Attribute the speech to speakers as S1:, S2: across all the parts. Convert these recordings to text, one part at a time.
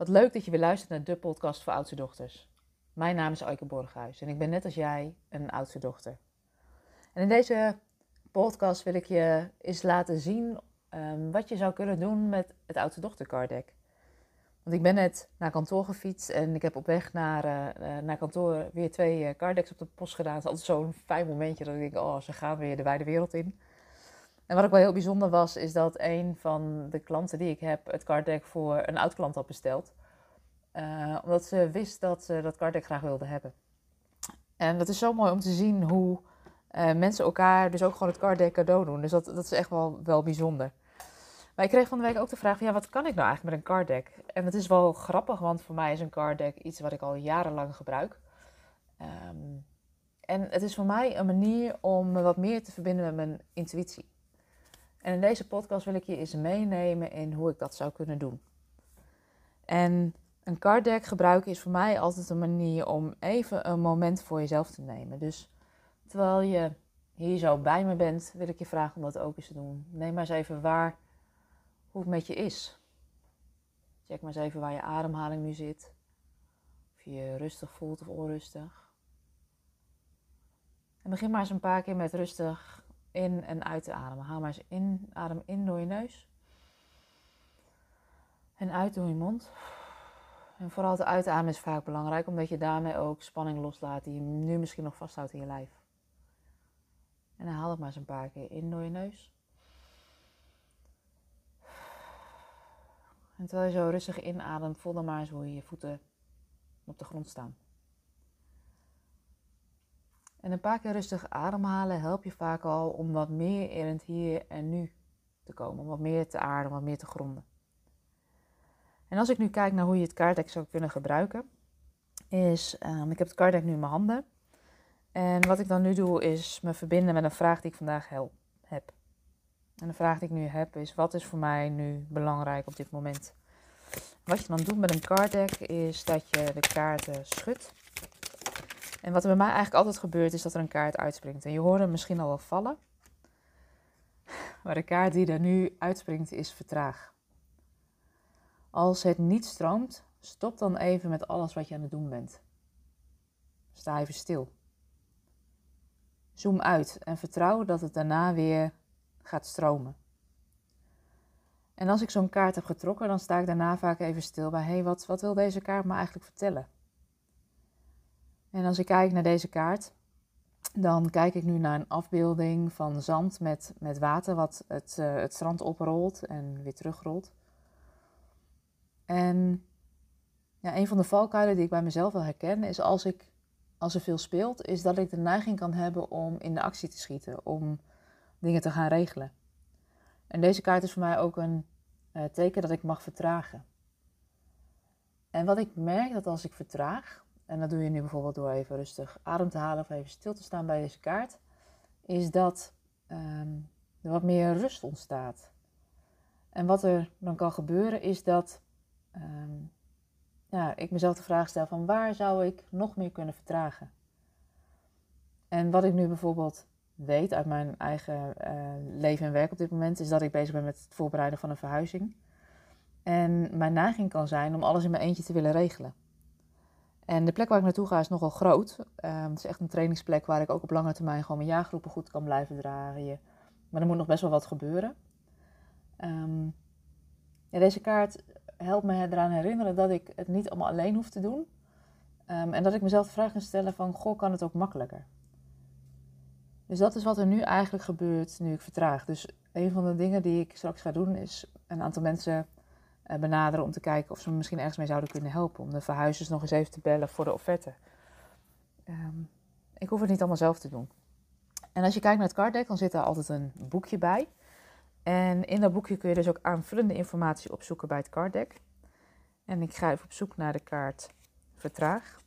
S1: Wat leuk dat je weer luistert naar de podcast voor oudste dochters. Mijn naam is Aike Borghuis en ik ben net als jij een oudste dochter. En in deze podcast wil ik je eens laten zien um, wat je zou kunnen doen met het oudste dochter cardek. Want ik ben net naar kantoor gefietst en ik heb op weg naar, uh, naar kantoor weer twee uh, op de post gedaan. Het is altijd zo'n fijn momentje dat ik denk, oh, ze gaan weer de wijde wereld in. En wat ook wel heel bijzonder was, is dat een van de klanten die ik heb het carddeck voor een oud klant had besteld. Uh, omdat ze wist dat ze dat carddeck graag wilde hebben. En dat is zo mooi om te zien hoe uh, mensen elkaar dus ook gewoon het carddeck cadeau doen. Dus dat, dat is echt wel, wel bijzonder. Maar ik kreeg van de week ook de vraag van, ja, wat kan ik nou eigenlijk met een carddeck? En dat is wel grappig, want voor mij is een carddeck iets wat ik al jarenlang gebruik. Um, en het is voor mij een manier om me wat meer te verbinden met mijn intuïtie. En in deze podcast wil ik je eens meenemen in hoe ik dat zou kunnen doen. En een card deck gebruiken is voor mij altijd een manier om even een moment voor jezelf te nemen. Dus terwijl je hier zo bij me bent, wil ik je vragen om dat ook eens te doen. Neem maar eens even waar, hoe het met je is. Check maar eens even waar je ademhaling nu zit. Of je je rustig voelt of onrustig. En begin maar eens een paar keer met rustig in en uit te ademen. Haal maar eens in, adem in door je neus. En uit door je mond. En vooral het uitademen is vaak belangrijk, omdat je daarmee ook spanning loslaat die je nu misschien nog vasthoudt in je lijf. En dan haal het maar eens een paar keer in door je neus. En terwijl je zo rustig inademt, voel dan maar eens hoe je je voeten op de grond staan. En een paar keer rustig ademhalen helpt je vaak al om wat meer in het hier en nu te komen. Om wat meer te aarden, wat meer te gronden. En als ik nu kijk naar hoe je het kaartdek zou kunnen gebruiken, is, um, ik heb het kaartdek nu in mijn handen. En wat ik dan nu doe, is me verbinden met een vraag die ik vandaag heb. En de vraag die ik nu heb is, wat is voor mij nu belangrijk op dit moment? Wat je dan doet met een kaartdek, is dat je de kaarten schudt. En wat er bij mij eigenlijk altijd gebeurt, is dat er een kaart uitspringt. En je hoort hem misschien al wel vallen. Maar de kaart die er nu uitspringt is vertraag. Als het niet stroomt, stop dan even met alles wat je aan het doen bent. Sta even stil. Zoom uit en vertrouw dat het daarna weer gaat stromen. En als ik zo'n kaart heb getrokken, dan sta ik daarna vaak even stil bij: hé, hey, wat, wat wil deze kaart me eigenlijk vertellen? En als ik kijk naar deze kaart, dan kijk ik nu naar een afbeelding van zand met, met water wat het, uh, het strand oprolt en weer terugrolt. En ja, een van de valkuilen die ik bij mezelf wel herken is als, ik, als er veel speelt, is dat ik de neiging kan hebben om in de actie te schieten, om dingen te gaan regelen. En deze kaart is voor mij ook een uh, teken dat ik mag vertragen. En wat ik merk dat als ik vertraag, en dat doe je nu bijvoorbeeld door even rustig adem te halen of even stil te staan bij deze kaart, is dat um, er wat meer rust ontstaat. En wat er dan kan gebeuren is dat um, ja, ik mezelf de vraag stel van waar zou ik nog meer kunnen vertragen? En wat ik nu bijvoorbeeld weet uit mijn eigen uh, leven en werk op dit moment, is dat ik bezig ben met het voorbereiden van een verhuizing. En mijn neiging kan zijn om alles in mijn eentje te willen regelen. En de plek waar ik naartoe ga is nogal groot. Um, het is echt een trainingsplek waar ik ook op lange termijn gewoon mijn jaargroepen goed kan blijven draaien. Maar er moet nog best wel wat gebeuren. Ja, deze kaart helpt me eraan herinneren dat ik het niet allemaal alleen hoef te doen. Um, en dat ik mezelf de vraag kan stellen van, goh, kan het ook makkelijker? Dus dat is wat er nu eigenlijk gebeurt nu ik vertraag. Dus een van de dingen die ik straks ga doen is een aantal mensen benaderen om te kijken of ze me misschien ergens mee zouden kunnen helpen. Om de verhuizers nog eens even te bellen voor de offerte. Um, ik hoef het niet allemaal zelf te doen. En als je kijkt naar het carddeck, dan zit daar altijd een boekje bij. En in dat boekje kun je dus ook aanvullende informatie opzoeken bij het carddeck. En ik ga even op zoek naar de kaart Vertraag.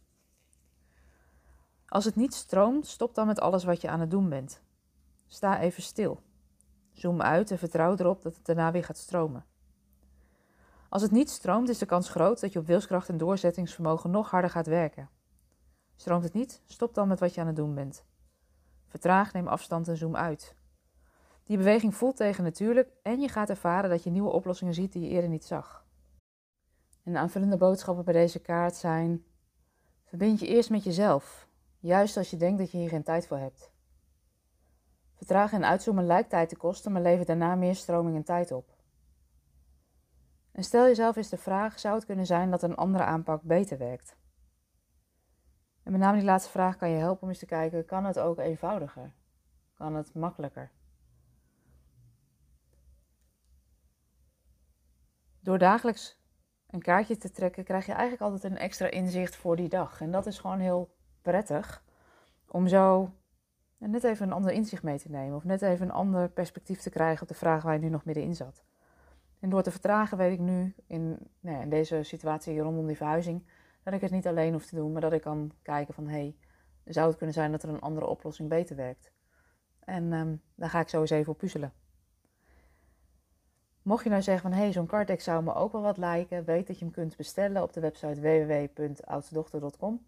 S1: Als het niet stroomt, stop dan met alles wat je aan het doen bent. Sta even stil. Zoom uit en vertrouw erop dat het daarna weer gaat stromen. Als het niet stroomt, is de kans groot dat je op wilskracht en doorzettingsvermogen nog harder gaat werken. Stroomt het niet, stop dan met wat je aan het doen bent. Vertraag, neem afstand en zoom uit. Die beweging voelt tegen natuurlijk en je gaat ervaren dat je nieuwe oplossingen ziet die je eerder niet zag. En de aanvullende boodschappen bij deze kaart zijn: verbind je eerst met jezelf, juist als je denkt dat je hier geen tijd voor hebt. Vertragen en uitzoomen lijkt tijd te kosten, maar levert daarna meer stroming en tijd op. En stel jezelf eens de vraag: zou het kunnen zijn dat een andere aanpak beter werkt? En met name die laatste vraag kan je helpen om eens te kijken: kan het ook eenvoudiger? Kan het makkelijker? Door dagelijks een kaartje te trekken, krijg je eigenlijk altijd een extra inzicht voor die dag. En dat is gewoon heel prettig om zo net even een ander inzicht mee te nemen. Of net even een ander perspectief te krijgen op de vraag waar je nu nog middenin zat. En door te vertragen weet ik nu in, nou in deze situatie rondom die verhuizing dat ik het niet alleen hoef te doen, maar dat ik kan kijken van hé, hey, zou het kunnen zijn dat er een andere oplossing beter werkt? En um, daar ga ik zo eens even op puzzelen. Mocht je nou zeggen van hé, hey, zo'n carddeck zou me ook wel wat lijken, weet dat je hem kunt bestellen op de website www.oudstedochter.com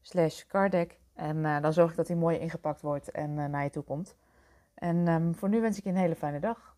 S1: slash. En uh, dan zorg ik dat hij mooi ingepakt wordt en uh, naar je toe komt. En um, voor nu wens ik je een hele fijne dag.